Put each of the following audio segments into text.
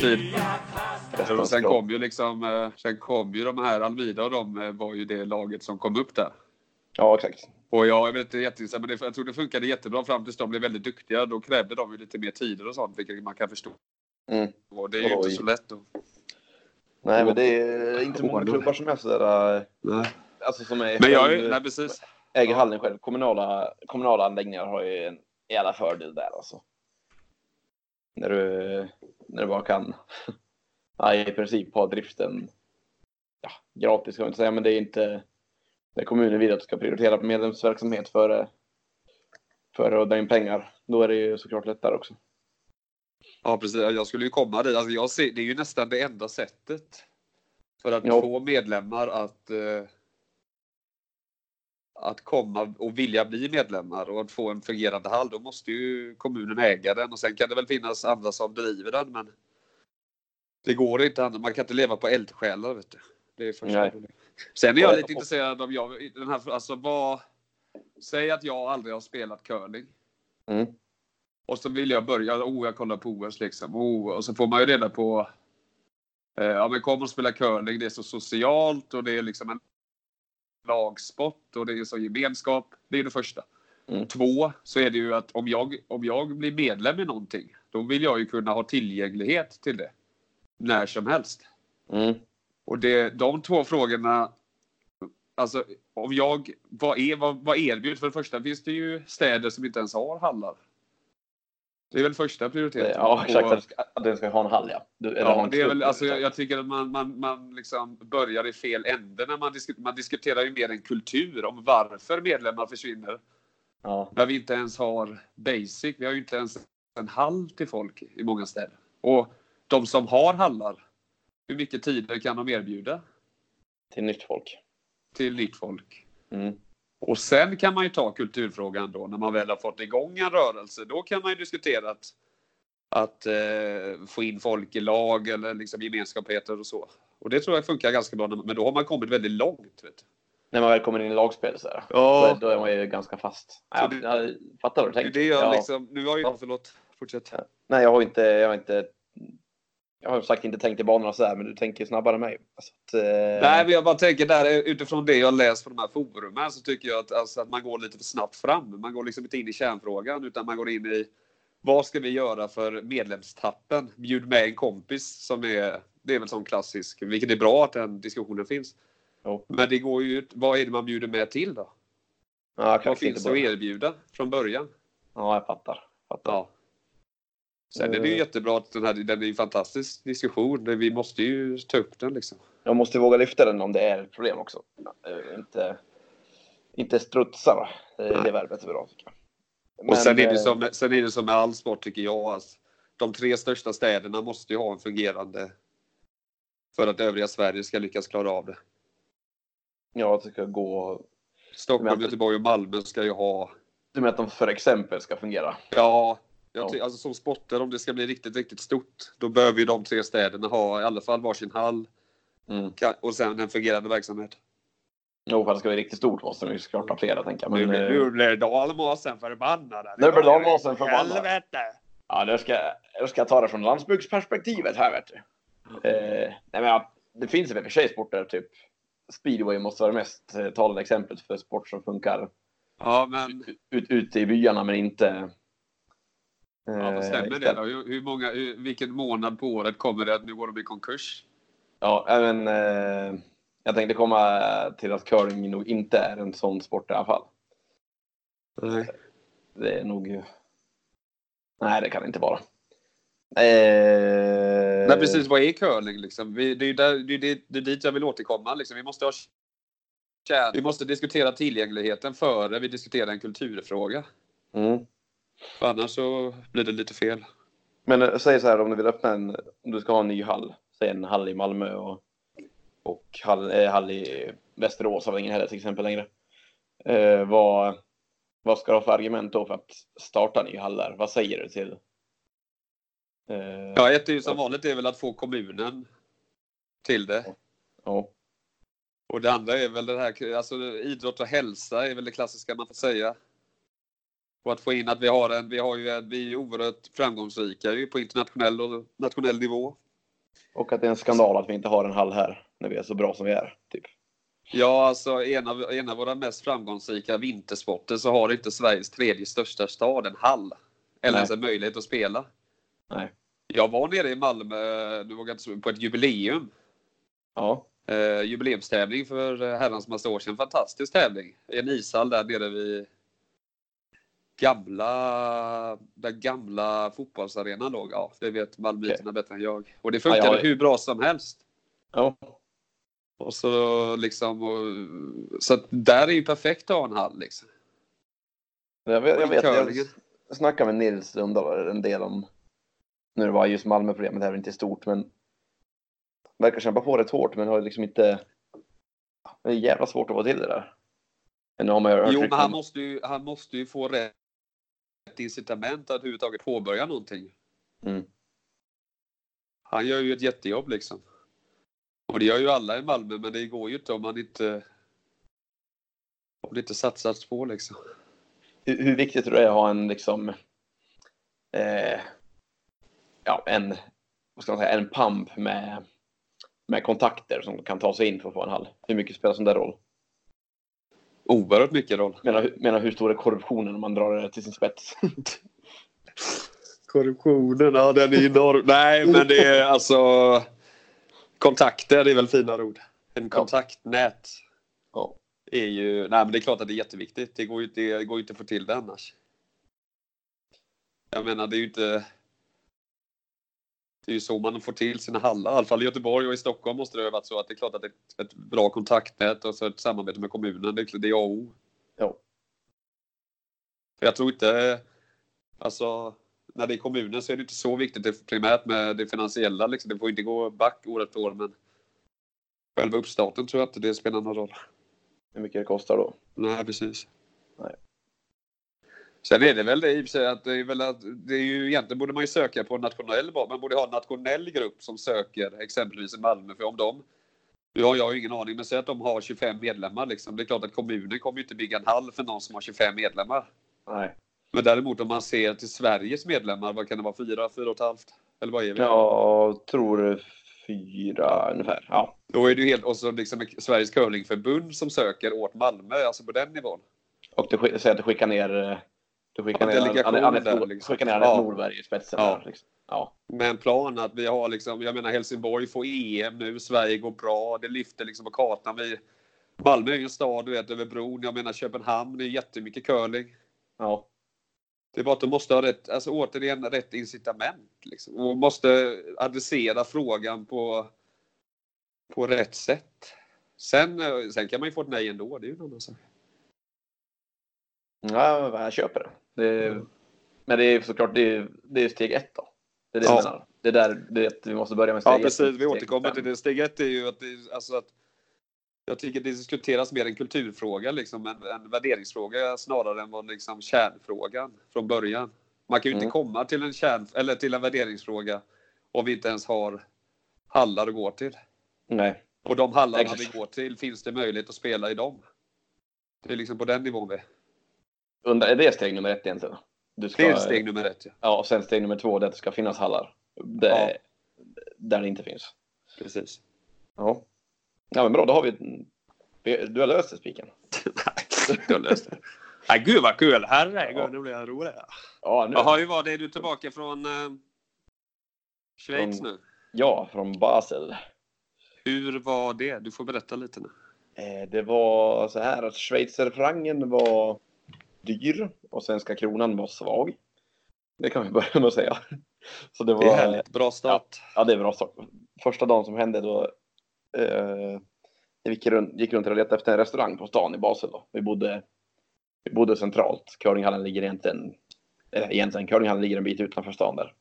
tid. Och sen kom ju liksom, eh, sen kom ju de här Almida och de eh, var ju det laget som kom upp där. Ja, exakt. Och jag, jag vet inte jätteinsatt, men det, jag tror det funkade jättebra fram tills de blev väldigt duktiga. Då krävde de ju lite mer tider och sånt, vilket man kan förstå. Mm. Och det är ju inte Oj. så lätt. Då. Nej, men det är inte många klubbar som är sådär... Nej. Alltså som är Men jag, själv- är- nej precis. äger hallen själv. Kommunala, kommunala anläggningar har ju en jävla fördel där alltså. När du, när du bara kan ja, i princip ha driften ja, gratis kan man inte säga, men det är inte när kommunen vill att du ska prioritera medlemsverksamhet före, före att dra in pengar. Då är det ju såklart lättare också. Ja, precis. Jag skulle ju komma dit. Alltså, jag ser, det är ju nästan det enda sättet för att Ja. få medlemmar att eh, att komma och vilja bli medlemmar och att få en fungerande hall. Då måste ju kommunen äga den och sen kan det väl finnas andra som driver den. Men det går inte. annat. Man kan inte leva på eldsjälar. Vet du. Det är första. Sen är jag lite intresserad av jag, den här, alltså vad, Säg att jag aldrig har spelat curling. Mm. Och så vill jag börja, oh jag kollar på OS liksom. Oh, och så får man ju reda på, eh, ja men kom och spela curling, det är så socialt och det är liksom en lagsport och det är så gemenskap. Det är det första. Mm. Två, så är det ju att om jag, om jag blir medlem i någonting, då vill jag ju kunna ha tillgänglighet till det. När som helst. Mm. Och det, de två frågorna, alltså om jag, vad, är, vad, vad erbjuds? För det första finns det ju städer som inte ens har hallar. Det är väl första prioriteten. Ja, exakt. Och- Att den ska, ha en hall, ja. Du, Ja, en det är väl, alltså, jag, jag tycker att man, man, man liksom börjar i fel ände när man, disk, man diskuterar ju mer en kultur om varför medlemmar försvinner. Ja. När vi inte ens har basic. Vi har ju inte ens en hall till folk i många städer. Och de som har hallar, hur mycket tider kan de erbjuda Till nytt folk. till nytt folk? Mm. Och sen kan man ju ta kulturfrågan då när man väl har fått igång en rörelse. Då kan man ju diskutera att, att eh, få in folk i lag eller liksom gemenskapheter och så. Och det tror jag funkar ganska bra. Men då har man kommit väldigt långt. Vet du. När man väl kommer in i lagspel så här. Ja. Då, då är man ju ganska fast. Ja, det- jag fattar vad du tänker. det jag ja. liksom, nu har jag förlåt, fortsätt. Nej, jag har inte, jag har inte, jag har sagt inte tänkt i banorna så här, men du tänker snabbare än mig. Så att, eh, Nej, men jag bara tänker där utifrån det jag läst på de här forumen så tycker jag att, alltså, att man går lite för snabbt fram. Man går liksom inte in i kärnfrågan utan man går in i vad ska vi göra för medlemstappen? Bjud med en kompis som är, det är väl sån klassisk, vilket är bra att den diskussionen finns. Jo. Men det går ju vad är det man bjuder med till då? ja, Vad finns inte att erbjuda från början? Ja, jag fattar. fattar. Ja. Sen är det ju Eh. jättebra att den här, den är en fantastisk diskussion. Vi måste ju ta upp den liksom. Jag måste våga lyfta den om det är ett problem också. Eh, inte, inte strutsa. Eh, Det verbet är bra tycker jag. Men, Och sen är, eh, det som, sen är det som med all sport tycker jag. Alltså, de tre största städerna måste ju ha en fungerande för att övriga Sverige ska lyckas klara av det. Ja, det ska gå... Stockholm, Göteborg och Malmö ska ju ha. Du menar att de för exempel ska fungera? Ja, jag Ja. alltså som sporter om det ska bli riktigt, riktigt stort. Då behöver ju de tre städerna ha i alla fall varsin hall Mm. och sen en fungerande verksamhet. Jo, för att det ska bli riktigt stort måste de ju såklart ha flera, tänker jag. nu, Men, blir- eh, nu blir dalmåsen förbannade. Nu blir dalmåsen förbannad. Helvete! Ja, nu ska, nu ska jag ta det från landsbygdsperspektivet här, vet du. Eh, nej, men det finns väl för sig sporter, typ speedway måste vara det mest eh, talande exemplet för sport som funkar Ja, men ut, ute i byarna, men inte... ja, vad eh, stämmer det då? Hur, många, hur, vilken månad på året kommer det att nu går de i konkurs? Ja, men eh, jag tänkte komma till att curling nog inte är en sån sport i alla fall. Nej. Det är nog... Nej, det kan det inte vara. Eh, Nej, precis. Vad är curling liksom? Vi, det, är där, det, är det, är dit jag vill återkomma. Liksom. Vi måste ha. Vi måste diskutera tillgängligheten före vi diskuterar en kulturfråga. Mm. För annars så blir det lite fel. Men eh, säg så här om du vill öppna en, om du ska ha en ny hall, säg en hall i Malmö och, och hall, eh, hall i Västerås har vi ingen heller till exempel längre. Eh, vad, vad ska du ha för argument då för att starta nya hallar? Vad säger du till? Eh, Ja, ett är ju som vanligt är väl att få kommunen till det. ja. Och det andra är väl det här, alltså idrott och hälsa är väl det klassiska man får säga. Och att få in att vi har en, vi har ju, vi är oerhört framgångsrika ju på internationell och nationell nivå. Och att det är en skandal att vi inte har en hall här när vi är så bra som vi är. Typ. Ja, alltså en av, en av våra mest framgångsrika vintersporter så har inte Sveriges tredje största stad en hall. Eller Nej. ens en möjlighet att spela. Nej. Jag var nere i Malmö, nu vågar inte på ett jubileum. Ja. Eh, jubileumstävling för herrans massa år sedan. Fantastisk tävling. En ishall där nere vid gamla, där gamla fotbollsarenan låg. Ja, det vet malmöiterna bättre än jag. Och det funkade Ja, jag- hur bra som helst. ja. Och så liksom, och, så att där är ju perfekt att ha en hall liksom. Jag vet, jag, vet, jag snackade med Nils Lundahl en del om, nu det var just Malmö-problemet, det här är inte stort, men verkar kämpa på rätt hårt, men har liksom inte, det är jävla svårt att få till det där. Men nu har man ju hört Jo, men han måste ju, han måste ju få rätt incitament att överhuvudtaget påbörja någonting. Mm. Han gör ju ett jättejobb liksom. Och det gör ju alla i Malmö, men det går ju inte om man inte om det inte satsas på liksom. hur, hur viktigt tror du det är att ha en liksom eh, ja, en, vad ska man säga, en pump med, med kontakter som kan ta sig in för att få en hall? Hur mycket spelar sån där roll? Oerhört mycket roll. Menar, hur- menar hur stor är korruptionen om man drar det till sin spets? Korruptionen, ja den är enorm. Nej, men det är alltså kontakter är väl fina ord. En kontaktnät Ja. är ju, nej men det är klart att det är jätteviktigt. Det går ju, det går ju inte att få till det annars. Jag menar det är ju inte det är ju så man får till sina hallar. I alla fall i Göteborg och i Stockholm måste det ha varit så att det är klart att är ett bra kontaktnät och så ett samarbete med kommunen. Det är det är A och O. Ja. Jag tror inte, alltså när det är kommunen så är det inte så viktigt det primärt med det finansiella. Liksom. Det får inte gå back år efter år men själva uppstarten tror jag inte det spelar någon roll. Hur mycket det kostar då? Nej, precis. Nej. Sen är det väl det i och för sig att det är väl att det är ju egentligen borde man ju söka på en nationell bas. Man borde ha en nationell grupp som söker exempelvis i Malmö. För om de, nu har jag ju ingen aning, men säg att de har 25 medlemmar liksom. Det är klart att kommunen kommer ju inte bygga en hall för någon som har 25 medlemmar. Nej. Men däremot om man ser till Sveriges medlemmar, vad kan det vara? Fyra, fyra och ett halvt? Eller vad är vi? Jag tror fyra ungefär. Ja. Då är det ju helt, och så liksom Sveriges curlingförbund som söker åt Malmö, alltså på den nivån. Och säger att du skickar ner du skickar delegation Anette- liksom. Ja. Norberg i spetsen. Ja. Där, liksom. ja. med en plan att vi har liksom, jag menar Helsingborg får EM nu, Sverige går bra, det lyfter liksom på kartan. Vi, Malmö är ju en stad du vet över bron, jag menar Köpenhamn, det är jättemycket curling. ja. Det är bara att de måste ha rätt, alltså återigen rätt incitament liksom. Och måste adressera frågan på, på rätt sätt. Sen, eh, sen kan man ju få ett nej ändå, det är ju en annan sak. Ja, jag köper det. Det men det är såklart det är, det är steg ett då. Det är det jag Ja. menar. Det är där det, är vi måste börja med steg Ja precis, vi återkommer till det. Steg ett är ju att, det, alltså att jag tycker det diskuteras mer en kulturfråga, liksom en, en värderingsfråga snarare än vad liksom kärnfrågan från början. Man kan ju Mm. inte komma till en kärn eller till en värderingsfråga om vi inte ens har hallar att gå till. Nej. Och de hallarna Exakt. vi går till, finns det möjlighet att spela i dem? Det är liksom på den nivån vi är. Undrar, är det steg nummer ett egentligen? Du ska, Det är steg nummer ett. Ja. Ja, och sen steg nummer två det att det ska finnas hallar. Det, Ja. Där det inte finns. Precis. Ja. Ja men bra, då har vi... Du har löst det spiken. Nej, jag löste det. Nej, gud vad kul! Herregud, nu blir jag rolig. Ja, nu. Jaha, hur var det? Är du tillbaka från eh, Schweiz Från- nu? Ja, från Basel. Hur var det? Du får berätta lite nu. Eh, Det var så här att schweizerfrancen var dyr och svenska kronan var svag. Det kan vi börja med att säga. Så det var, Det är härligt. Bra start. Ja, det är bra start. Första dagen som hände då eh, jag gick runt, gick runt och letade efter en restaurang på stan i Basel. Då. Vi, bodde, vi bodde centralt. Curlinghallen ligger egentligen, eller egentligen, curlinghallen ligger en bit utanför stan där.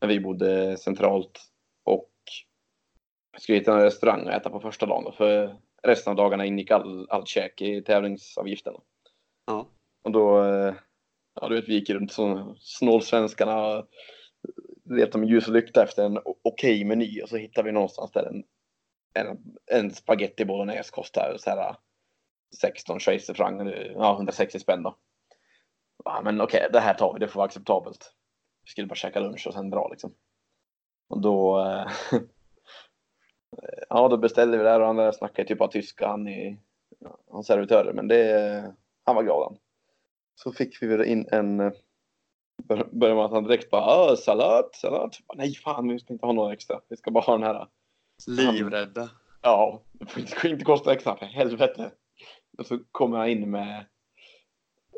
Men vi bodde centralt och skulle hitta en restaurang och äta på första dagen. Då, för resten av dagarna ingick all, allt käk i tävlingsavgiften. Ja. Och då, eh, ja du vet vi gick runt som snålsvenskarna. Letade med ljus och lykta efter en okej okej meny och så hittade vi någonstans där en, en, en spagetti bolognese kostar så här eh, 16 schweizerfranc, ja 160 spänn då. Ja men okej, det här tar vi, det får vara acceptabelt. Vi skulle bara käka lunch och sen dra liksom. Och då, eh, ja då beställde vi där och han snackade typ bara tyska, han är, ja, han servitörer, men det, han var glad han. Så fick vi väl in en, eh, bör- började med att han direkt bara, ah, salat, salat. Nej fan, vi ska inte ha några extra, vi ska bara ha den här. Livrädda. Ja, det får inte, inte kosta extra för helvete. Och så kommer han in med,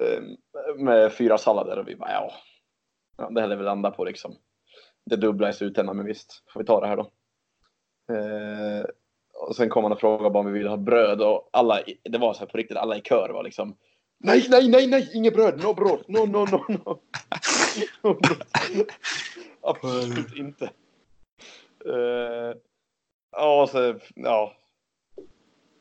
eh, med fyra sallader och vi bara ja, ja det hade vi landa på liksom. Det dubbla i slutändan men visst, får vi ta det här då. Eh, och sen kom han och frågade bara om vi ville ha bröd och alla, det var så här på riktigt, alla i kör var liksom Nej, nej, nej, nej, inget bröd, no bröd, no, no, no, no. No bröd. Absolut inte. Eh, ja, så, ja.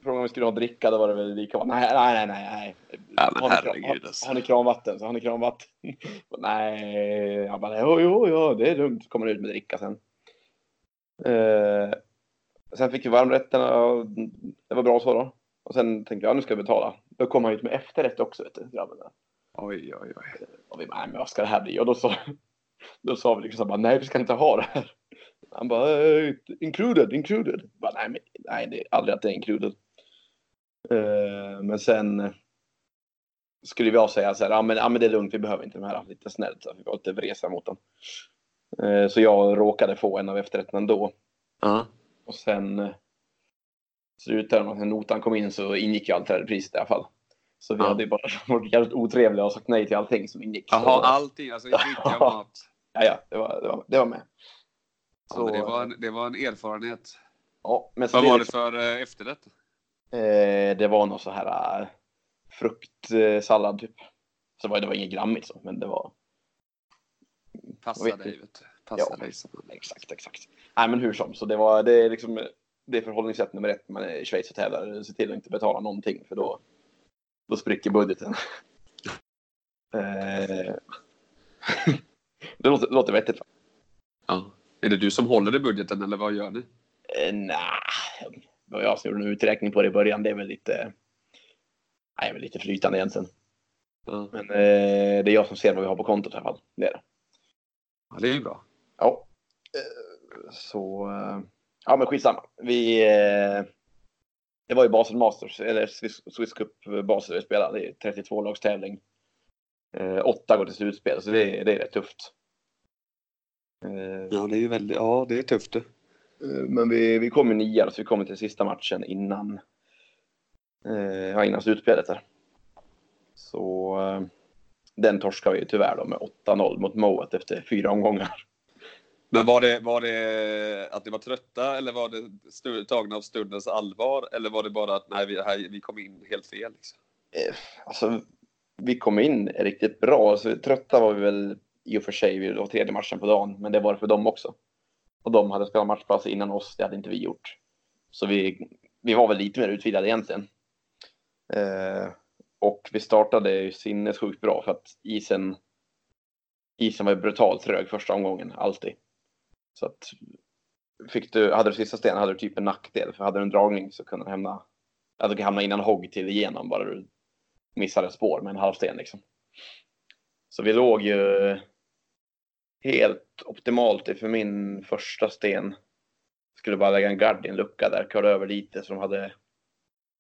Frågade om vi skulle ha dricka, då var det väl lika Nej, nej, nej, nej. nej. Ja, men Har ni herregud, har- alltså. Har ni kranvatten? Så har ni kranvatten? nej, jag bara, jo, jo, jo, det är lugnt. Kommer ut med dricka sen. Eh, sen fick vi varmrätterna och det var bra så då. Och sen tänkte jag, ja, nu ska jag betala. Då kom han ut med efterrätt också, vet du, grabben. Oj, oj, oj. Och vi bara, nej men vad ska det här bli? Och då sa, då sa vi liksom så här, bara, nej vi ska inte ha det här. Han bara, eh, included, included. Jag Bara, nej, men, nej, det är aldrig att det är included. Eh, men sen skulle vi säga så här, ja men, ja men det är lugnt, vi behöver inte de här, lite snällt. Så vi var lite vresiga mot dem. Eh, så jag råkade få en av efterrätterna då. Ja. Och sen eh, de, när notan kom in så ingick ju allt det priset i alla fall. Så vi Ja. hade ju bara varit jävligt otrevliga och sagt nej till allting som ingick. Jaha, Så- allting. Alltså dricka, mat. Ja, ja, det var, det var, det var med. Ja, men det, var en, det var en erfarenhet. ja, men så Vad var det för eh, efterrätt? Eh, det var någon så här äh, fruktsallad typ. Så var det var inget grammigt så, men det var Passa dig, vet du. Passa Ja. dig. exakt, exakt. Nej, men hur som, så det var det är liksom det är förhållningssätt nummer ett när man är i Schweiz och tävlar. Se till att inte betala någonting för då, då spricker budgeten. eh, det låter, det låter vettigt. Ja. Är det du som håller i budgeten eller vad gör ni? Eh, nah, var jag gjorde en uträkning på det i början. Det är väl lite, nej, väl lite flytande egentligen. Ja, Men eh, det är jag som ser vad vi har på kontot i alla fall. Det är det. ja det är ju bra. Ja. Eh, Så, eh, ja men skitsamma. Vi, eh, det var ju Basel Masters, eller Swiss, Swiss Cup Basel vi spelade. Det är 32 lags tävling. Eh, åtta går till slutspel, så det, är- det är rätt tufft. Eh, Ja, det är ju väldigt, ja, det är tufft det. Eh, Men vi, vi kom ju nia, så vi kom till sista matchen innan, eh, innan slutspelet där. Så eh, den torskade vi tyvärr då med 8-0 mot Moet efter fyra omgångar. Men var det, var det att ni var trötta eller var det stu, tagna av stundens allvar? Eller var det bara att nej, vi, här, vi kom in helt fel? Liksom? Eh, alltså, vi kom in riktigt bra. Alltså, trötta var vi väl i och för sig. Det var tredje matchen på dagen, men det var det för dem också. Och de hade spelat matchpass innan oss, det hade inte vi gjort. Så vi, vi var väl lite mer utvilade egentligen. Eh, och vi startade sinnessjukt bra för att isen, isen var brutalt trög första omgången, alltid. Så att fick du, hade du sista stenen hade du typ en nackdel, för hade du en dragning så kunde du hamna, att alltså du kan hamna innan hogg till igenom bara du missade ett spår med en halv sten liksom. Så vi låg ju helt optimalt för min första sten. Skulle bara lägga en gard i en lucka där, körde över lite så de hade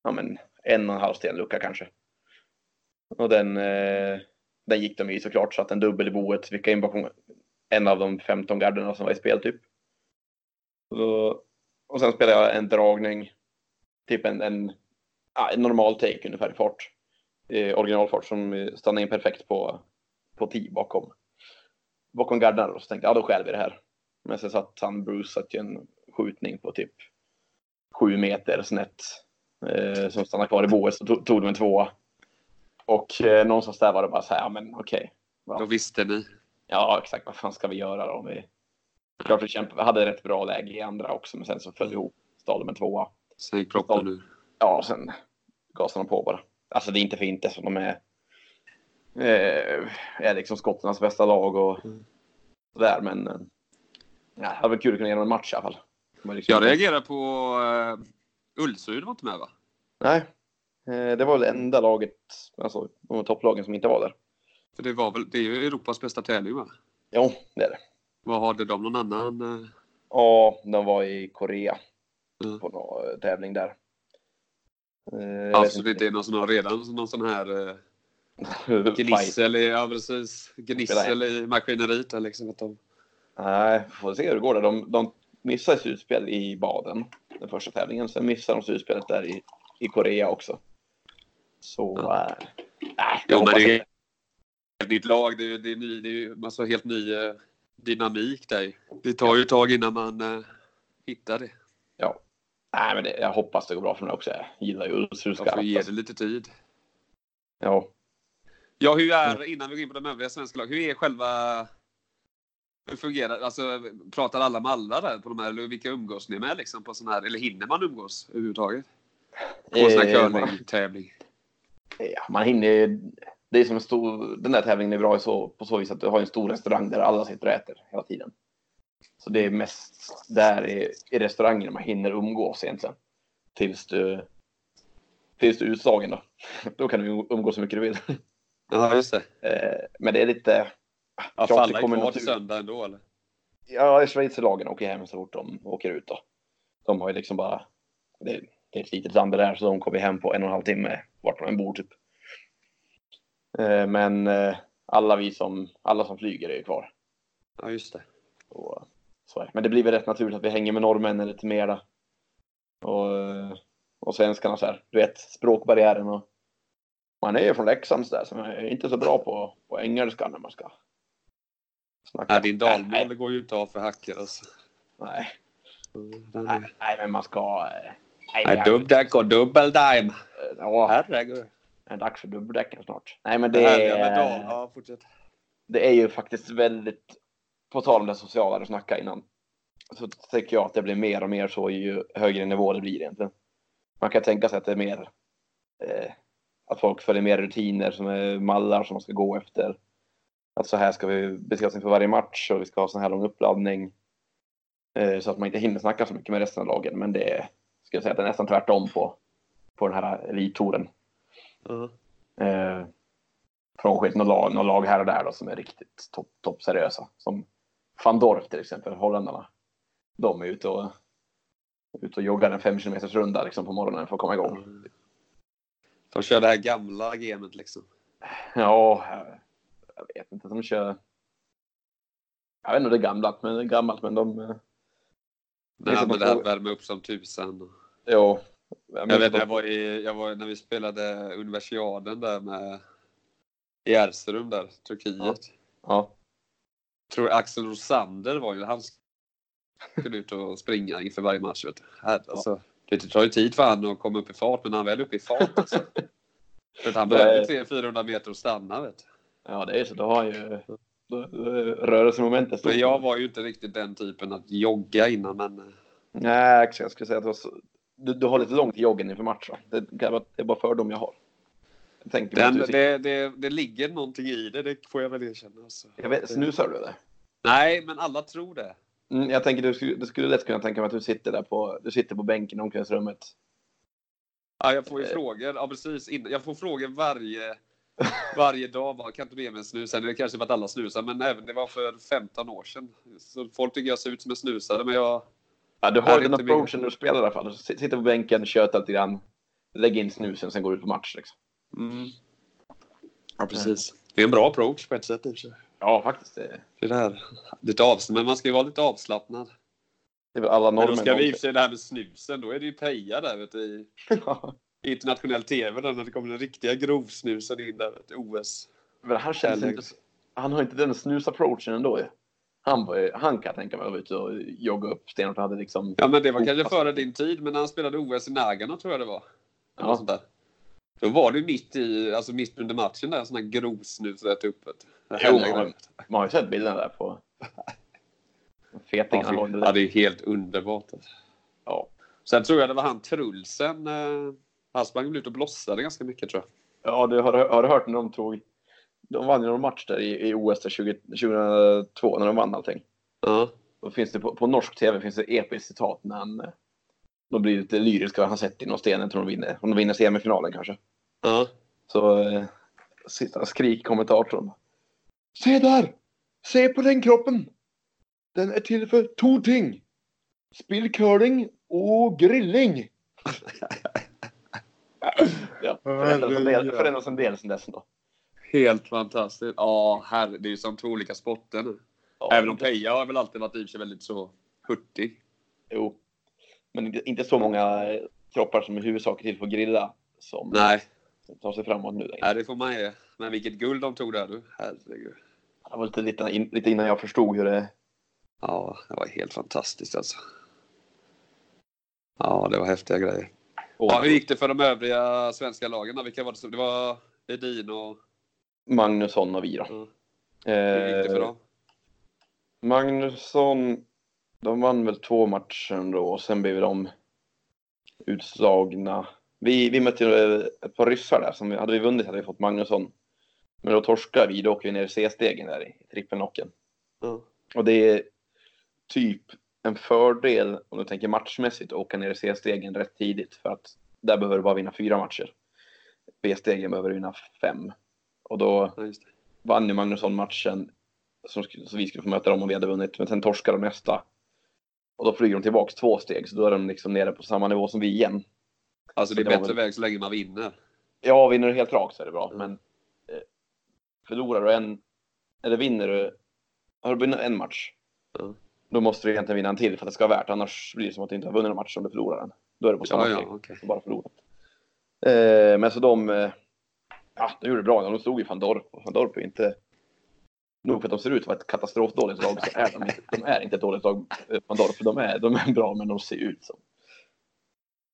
ja, men, en och en halv sten lucka kanske. Och den, eh, den gick de i såklart, så att en dubbel i boet, vilka in bakom en av de 15 garderna som var i spel typ. Så, och sen spelade jag en dragning, typ en, en, en normal take ungefär i fart. Eh, originalfart som stannade in perfekt på, på 10 bakom, bakom gardarna. Och så tänkte jag, ja då stjäl vi det här. Men sen satt han Bruce satt ju en skjutning på typ 7 meter snett. Eh, som stannade kvar i boet så tog, tog de en tvåa. Och eh, någonstans där var det bara så här, ja men okej. Då visste ni. Ja, exakt. Vad fan ska vi göra då? Om vi... Klart vi kämpade, vi hade rätt bra läge i andra också, men sen så föll ihop. Stal en tvåa. Sen gick proppen ur. Ja, sen gasade de på bara. Alltså det är inte för inte som de är eh, är liksom Skottlands bästa lag och Mm. sådär. Men eh, det hade varit kul att kunna ge dem en match i alla fall. Liksom- Jag reagerar på uh, Ulsryd var inte med va? Nej, eh, det var väl enda laget, alltså de topplagen som inte var där. För det var väl, det är ju Europas bästa tävling va? Jo, det är det. Vad hade de någon annan? eh, Ja, de var i Korea Mm. på någon eh, tävling där. Eh, Alltså det inte är någon sån här, redan någon sån här eh, gnissel i, ja precis, gnissel i maskineriet där liksom. Att de, Nej, får se hur det går där. De, de missade slutspel i Baden, den första tävlingen. Sen missade de slutspelet där i, i Korea också. Så, Ja. äh, nej, Jo, men det ett nytt lag. Det är, det är, ny, det är alltså helt ny eh, dynamik där. Det tar ju ett tag innan man eh, hittar det. Nej, men det, jag hoppas det går bra för mig också. Jag gillar ju Ulsrud Man får ge det lite tid. Ja. Ja, hur är, innan vi går in på de övriga svenska lag, hur är själva... Hur fungerar Alltså, pratar alla med alla där på de här, eller vilka umgås ni med liksom på sån här, eller hinner man umgås överhuvudtaget? På en sån här Eh, curlingtävling? Ja, man hinner ju- Det är som en stor... Den där tävlingen är bra så, på så vis att du har en stor restaurang där alla sitter och äter hela tiden. Så det är mest där i, i restaurangen man hinner umgås egentligen. Tills du... Tills du är utslagen då. Då kan du umgås så mycket du vill. Ja, just det. Eh, Men det är lite... Ja, alla är kommer kvar till söndag ändå eller? Ja, schweizerlagen åker hem så fort de åker ut då. De har ju liksom bara... Det är, det är ett litet land det där så de kommer hem på en och en halv timme vart de än bor typ. Eh, Men eh, alla vi som, alla som flyger är ju kvar. Ja, just det. Och, så. Men det blir väl rätt naturligt att vi hänger med norrmännen lite mera. Och, och svenskarna så här. Du vet, språkbarriären och... Man är ju från Leksand så där så man är inte så bra på, på engelska när man ska snacka. Nej, din dalmål går ju inte av för hacker alltså. Nej, nej, men man ska... eh, Nej, dubbdäck och dubbeldime. Ja, Herregud. Det är dags för dubbeldäcken snart. Nej, men Det det, är, Ja, fortsätt. det är ju faktiskt väldigt... På tal om det sociala du snackade innan. Så tycker jag att det blir mer och mer så ju högre nivå det blir egentligen. Man kan tänka sig att det är mer... Eh, att folk följer mer rutiner som är mallar som man ska gå efter. Att så här ska vi bete oss inför varje match och vi ska ha sån här lång uppladdning. Eh, så att man inte hinner snacka så mycket med resten av lagen. Men det är, ska jag säga, att det är nästan tvärtom på, på den här elittouren. Ja. Eh, frånsett några lag, några lag här och där då, som är riktigt topp top seriösa. Som van Dorp till exempel, holländarna. De är ute och, ute och joggar en fem kilometers runda liksom, på morgonen för att komma igång. De kör det här gamla gamet liksom. Ja, jag- vet inte. De kör... Jag vet inte om det är gammalt, men gammalt, men de... eh, Nej, som men att det här få- värmer upp som tusan. och- Jo. Jag vet, jag var, i, jag var när vi spelade universiaden där med i Erzurum där, Turkiet. Ja. tror Axel Rosander var ju, han skulle ut och springa inför varje match. Vet du. Här, alltså, det tar ju tid för han att komma upp i fart, men han är väl uppe i fart alltså. För att han behövde 300-400 meter och stanna. Vet du. ja, det är så. Då har ju då, då, rörelsemomentet. Men jag var ju inte riktigt den typen att jogga innan, men eh, Nej. Jag skulle säga att det var så... du, du har lite långt till joggen inför match. va? Det, det är bara fördom jag har. Jag, tänker den, det, det, det ligger någonting i det, det får jag väl erkänna. Alltså. jag vet, snusar du eller? Nej, men alla tror det. Mm, jag tänker du skulle, du skulle lätt kunna tänka mig att du sitter där på, du sitter på bänken i omklädningsrummet. Ja, jag får ju Eh. frågor. Ja, precis. Jag får frågor varje, varje dag. Bara, kan inte du ge mig en snus? Det kanske för att alla snusar, men även det var för 15 år sedan. Så folk tycker jag ser ut som en snusare, men jag... Ja, du har den approachen när du spelar i alla fall. Sitter på bänken, tjötar lite grann, lägger in snusen, sen går du ut på match. Liksom. Mm. Ja, precis. Det är en bra approach på ett sätt. i och för sig. Ja, faktiskt. Det, Det är det här. Lite avs- men man ska ju vara lite avslappnad. det är väl alla Men då normer. ska vi i och för sig det här med snusen, då är det ju Peja där vet du, i i internationell tv där när det kommer den riktiga grovsnusen in där vet du, OS. Men han känns inte... Han har inte den snus-approachen ändå ju. Han, han kan tänka mig var ute och jogga upp stenhårt. Hade liksom... Ja, men det var kanske före din tid, men när han spelade OS i Nagano tror jag det var. Ja. sånt där. Då var det mitt i, alltså mitt under matchen där, en sån här rätt du. Jo, man, man har ju sett bilderna där på... Fetingen han Ja, det är helt underbart. alltså. Ja. Sen tror jag det var han Trulsen. Eh, han sprang väl ut och blossade ganska mycket tror jag. Ja, du har, har du hört när de tog... de vann ju någon match där i, i OS där 20, 2002 när de vann allting. Ja. Då finns det på, på norsk tv finns det episkt citat när han eh, de blir lite lyriska. Han sätter i någon sten. Jag tror de vinner. Om de vinner semifinalen kanske. Ja. Så eh, skrik kommentatorn. Se där! Se på den kroppen! Den är till för två ting. Spillcurling och grilling. ja, förändras en del, förändras en del sen dess då. Helt fantastiskt. Ja, herre, det är ju som två olika sporter nu. Ja, Även om Peja har väl alltid varit i sig väldigt så hurtig. Jo. Men inte, så många kroppar som i huvudsak är till för att grilla som Nej, tar sig framåt nu nej det får man ge. Men vilket guld de tog där du. Herregud. Det var lite, lite, lite innan jag förstod hur det... Ja, det var helt fantastiskt alltså. Ja, det var häftiga grejer. Ja, hur gick det för de övriga svenska lagen? Vilka var det som... Det var Edin och... Magnusson och vi då. Ja. Hur gick det för dem? Magnusson, de vann väl två matcher då och sen blev de utslagna. Vi, vi mötte ju ett par ryssar där som vi, hade vi vunnit hade vi fått Magnusson. Men då torskade vi, då åker vi ner i C-stegen där i trippelnocken. Ja. Och det är typ en fördel om du tänker matchmässigt att åka ner i C-stegen rätt tidigt för att där behöver du bara vinna fyra matcher. B-stegen behöver du vinna fem. Och då Ja, vann ju Magnusson matchen som så vi skulle få möta dem om vi hade vunnit. Men sen torskade de nästa. Och då flyger de tillbaks två steg så då är de liksom nere på samma nivå som vi igen. Alltså det är bättre väl- väg så länge man vinner. Ja, vinner du helt rakt så är det bra. Mm. Men eh, förlorar du en, eller vinner du, har du vunnit en match. Ja. Då måste du egentligen vinna en till för att det ska vara värt. Annars blir det som att du inte har vunnit en match om du förlorar den. Då är det på samma Ja, steg. ja, som bara förlorat. Eh, men så de, eh, ja, de gjorde det bra. De slog ju van Dorp. Och van Dorp är inte, nog för att de ser ut att vara ett katastrofdåligt lag så är de inte, de är inte ett dåligt lag. eh, Van Dorp, de är, de är bra men de ser ut som,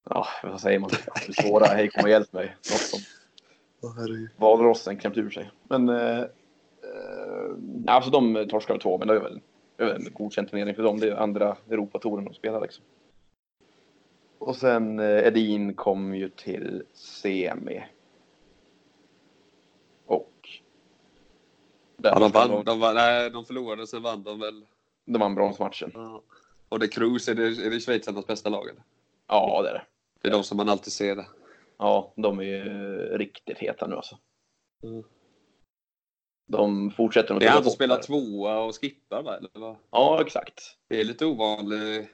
ja vad säger man, Det svåra, hej kom och hjälp mig. Något som valrossen klämt ur sig. Men, eh, alltså de torskade två men det är väl, det är en godkänd turnering för dem. Det är andra Europatouren de spelar liksom. Och sen eh, Edin kom ju till semi. Och... Ja, de, vann, de, vann, nej, de förlorade, sen vann de väl. de vann bronsmatchen. Ja. Och det Cruz, är det, är det schweizarnas bästa lag? eller? Ja, det är det. Det är de som man alltid ser det. Ja, de är ju riktigt heta nu alltså. Mm. De fortsätter nog Det är att han som spela spelar tvåa och skippar va? Eller vad? Ja, exakt. Det är lite ovanligt.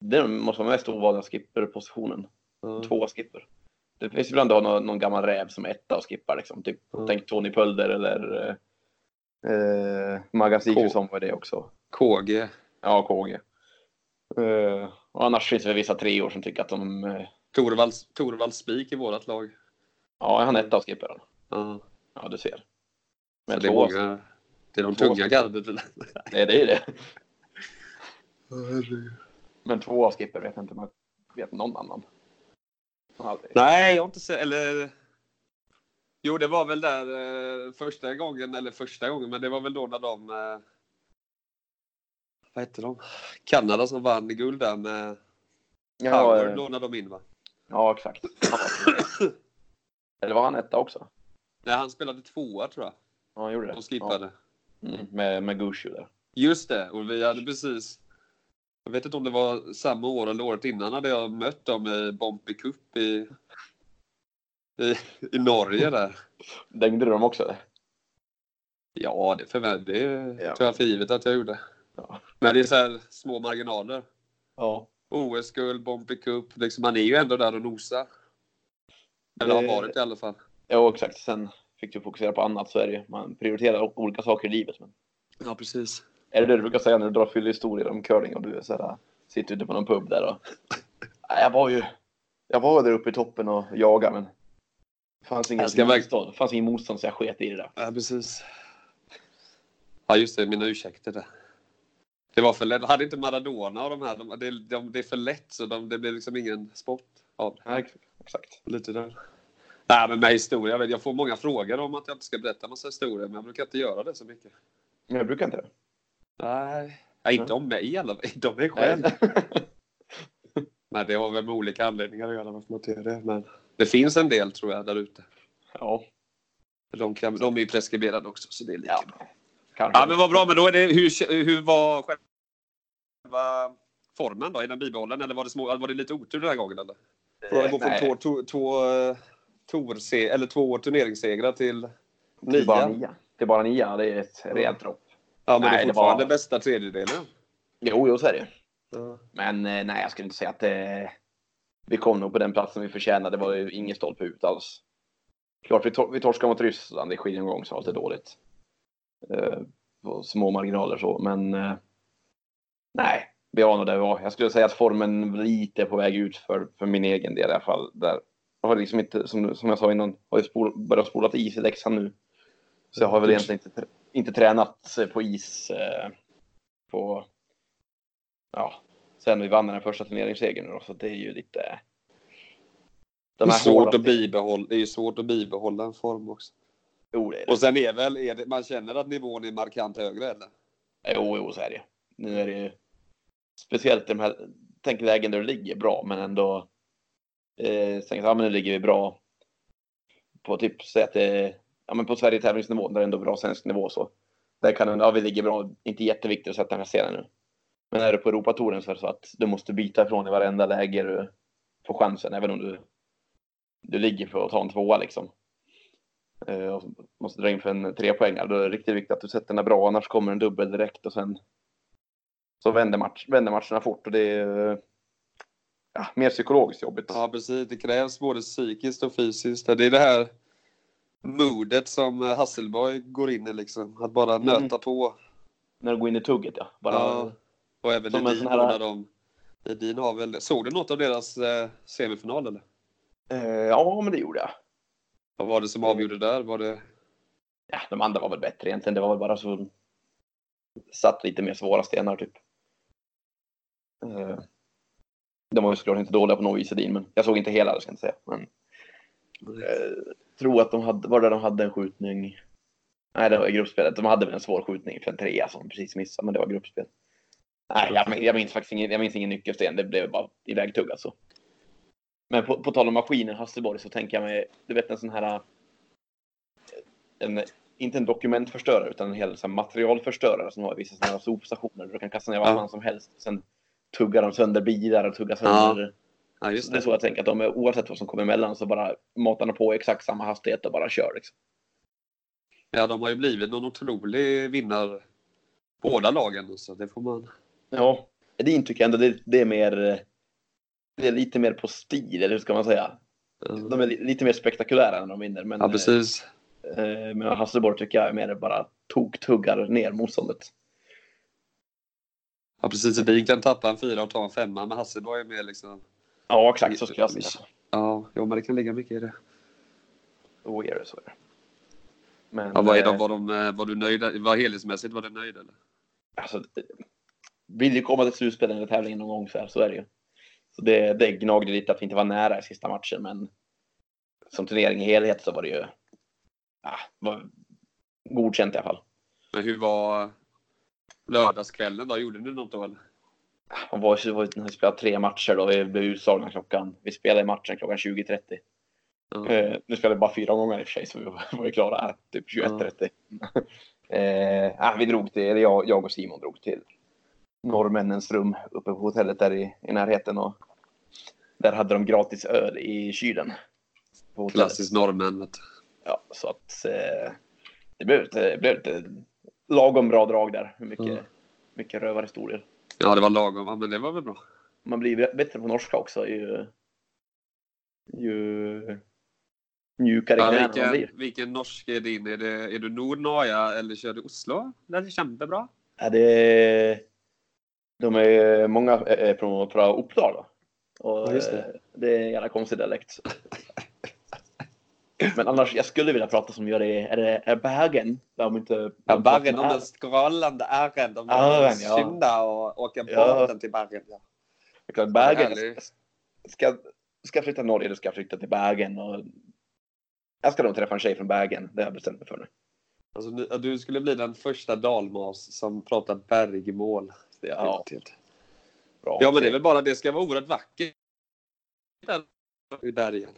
Det måste vara mest ovanliga skipperpositionen. Ja. Två skipper. Det finns ibland att ha någon, någon gammal räv som är etta och skippar liksom. Typ, Mm. Tänk Tony Pölder eller eh, Maggan Sigfridsson var det också. KG. Ja, KG. Eh, och annars finns det vissa treor som tycker att de... Eh, Torvalds, Torvalds spik i vårat lag. ja, han är etta och skippar han. Ja. Du ser. Men det, är många, det är de tunga gardet. Nej, det är det. Men två av skipper vet inte om jag vet någon annan. Aldrig. Nej, jag har inte sett... Eller... Jo, det var väl där eh, första gången, eller första gången, men det var väl då när de... Eh, vad hette de? Kanada som vann guld där med Ja, Howard eh, lånade de in va? ja, exakt. Eller var han etta också? Nej, han spelade tvåa tror jag. Ja, han gjorde det. De skippade. Ja. Mm, med, med Gushu där. Just det, och vi hade precis... Jag vet inte om det var samma år eller året innan hade jag mött dem i Bompy Cup i, i, i Norge där. Dängde du dem också? Eller? Ja, det, förvä- det Ja. tror jag för givet att jag gjorde. Ja. Men det är så här små marginaler. Ja. OS-guld, Bompy Cup. Liksom, man är ju ändå där och nosar. Eller har varit i alla fall. Ja, exakt. Sen fick du fokusera på annat så är det ju. Man prioriterar olika saker i livet. Men... Ja, precis. Är det det du brukar säga när du drar fyllehistorier om curling och du är så här, sitter ute på någon pub där och... Jag var ju... Jag var där uppe i toppen och jagade men... Fanns ingen Jag ska verk- motstånd. Det fanns ingen motstånd så jag sket i det där. Ja, precis. Ja, just det. Mina ursäkter där. Det var för lätt. Hade inte Maradona och de här, de, det, de, det är för lätt så de, det blir liksom ingen sport av det. Nej, exakt. Lite där. Nej, men med historia, jag, vet, jag får många frågor om att jag inte ska berätta massa historier, men jag brukar inte göra det så mycket. Men jag brukar inte det. Nej. Nej, inte om mig i alla fall. Inte om mig själv. Nej. Men det har väl med olika anledningar att göra varför man inte gör det. Men det finns en del tror jag där ute. ja. Det de, kan, de är ju preskriberade också, så det är lika Ja, bra. kanske. Ja, men vad bra. Men då är det, hur, hur var själva formen då? Är den bibehållen eller var det, små, var det lite otur den här gången? Eller? För att gå från två, två, två, eh, torse, eller två turneringssegrar till Till bara nia. nia. Till bara nia, det är ett rejält dropp. Ja, men Nej, det det är fortfarande var- bästa tredjedelen. Jo, jo, så är det Ja. Men eh, nej, jag skulle inte säga att det... Vi kom nog på den platsen vi förtjänade. Det var ju ingen stolpe ut alls. Klart, vi, tor- vi torskade mot Ryssland i skiljeomgång så var är dåligt. Eh, på små marginaler så, men... Eh, nej, vi var nog där vi var. Jag skulle säga att formen lite är på väg ut för, för min egen del i alla fall. Där jag har liksom inte, som, som jag sa innan, har ju spol, börjat spola is i Leksand nu. Så jag har väl egentligen inte, inte tränat på is eh, på... Ja, sen vi vann den första turneringssegern nu då, så det är ju lite... Det är, svårt att bibehålla, det är ju svårt att bibehålla en form också. Jo, det är det. Och sen är väl, är det, man känner att nivån är markant högre eller? Jo, jo, så är det Nu är det ju speciellt i de här tänk lägen där det ligger bra, men ändå. Eh, tänk, ja, men nu ligger vi bra på typ säg att det, ja, men på Sverige tävlingsnivå, där det är ändå bra svensk nivå så. Där kan ja, vi ligger bra, inte jätteviktigt att sätta den här scenen nu. Men är du på Europatouren så är det så att du måste byta ifrån i varenda läge du får chansen, även om du, du ligger för att ta en tvåa liksom. Eh, och måste dra in för en trepoängare. Då är det riktigt viktigt att du sätter den bra, annars kommer en dubbel direkt och sen så vänder, match, vänder matcherna fort och det är ja, mer psykologiskt jobbigt. Ja, precis. Det krävs både psykiskt och fysiskt. Det är det här modet som Hasselborg går in i liksom. Att bara Mm. nöta på. När du går in i tugget ja. Bara, Ja. Och även Som Edin här- de... Edin har väl... Såg du något av deras eh, semifinal eller? eh, ja, men det gjorde jag. Vad var det som avgjorde där? Var det... Ja, de andra var väl bättre egentligen. Det var väl bara så satt lite mer svåra stenar typ. Eh, de var ju såklart inte dåliga på något vis Edin, men jag såg inte hela det ska jag inte säga. Men eh, tror att de hade, var det de hade en skjutning? Nej, det var i gruppspelet. De hade väl en svår skjutning för en trea som precis missade, men det var gruppspel. Nej, jag, jag minns faktiskt ingen, jag minns ingen nyckelsten. Det blev bara ivägtugg alltså. Men på, på tal om maskinen Hasselborg så tänker jag mig, du vet en sån här eh, en, inte en dokumentförstörare utan en hel så här, materialförstörare som har vissa sådana här sopstationer du kan kasta ner vad Ja. som helst. Sen tuggar de sönder bilar och tuggar sönder Ja, just det är det. så jag tänker att de är, oavsett vad som kommer emellan så bara matar de på i exakt samma hastighet och bara kör. Liksom. Ja, de har ju blivit någon otrolig vinnare. Båda lagen. Så det får man... Ja, Edin tycker jag ändå det, det är mer eh, det är lite mer på stil, eller hur ska man säga? De är li- lite mer spektakulära när de vinner. Men, Ja, precis. eh, men Hasselborg tycker jag är mer bara tok-tuggar ner motståndet. Ja, precis. Edin kan tappa en fyra och ta en femma, men Hasselborg är mer liksom... Ja, exakt så skulle jag säga. Ja, jo, men det kan ligga mycket i det. Då är det så. är det. Men, Ja, vad är de, eh, var, de, eh, var du nöjd? Var helhetsmässigt var du nöjd eller? alltså, vill ju komma till slutspel eller tävlingen någon gång så, här, så är det ju. Så det, det gnagde lite att vi inte var nära i sista matchen, men som turnering i helhet så var det ju ja, var godkänt i alla fall. Men hur var lördagskvällen då? Gjorde ni något då eller? Var, var, vi spelade tre matcher då, vi blev utslagna klockan, vi spelade i matchen klockan 20.30. Ja. Eh, nu spelade vi bara fyra gånger i och för sig, så vi var, var ju klara typ 21.30. eh, ah, vi drog till, eller jag, jag och Simon drog till norrmännens rum uppe på hotellet där i, i närheten och där hade de gratis öl i kylen. Klassiskt norrmän. Ja, så att eh, det blev lite, det blev lite lagom bra drag där. Hur mycket, Mm. mycket rövarhistorier. Ja, det var lagom. Ja, men det var väl bra. Man blir bättre på norska också ju, ju mjukare Ja, knäna man vilken, blir. vilken norsk är din? Är, det, är du Nordnorge eller kör du Oslo? Det är kämpebra. Ja, det, de är många är från, från Uppsala. då. Och Ja, just det. eh, det är en jävla konstig dialekt. Men annars, jag skulle vilja prata som gör det, är det är Bergen? Där de inte... Ja, de Bergen, de är- där skrollande ärren. De vill ja. skynda och åka Ja. båten till Bergen. Ja. Det är klart, Bergen. Ska, ska jag flytta Norge, då ska jag flytta till Bergen. Och jag ska nog träffa en tjej från Bergen. Det har jag bestämt mig för nu. Alltså, du skulle bli den första dalmas som pratar bergmål. Det är Ja. häftigt. Bra. Ja, men det är väl bara det ska vara oerhört vackert där i bergen.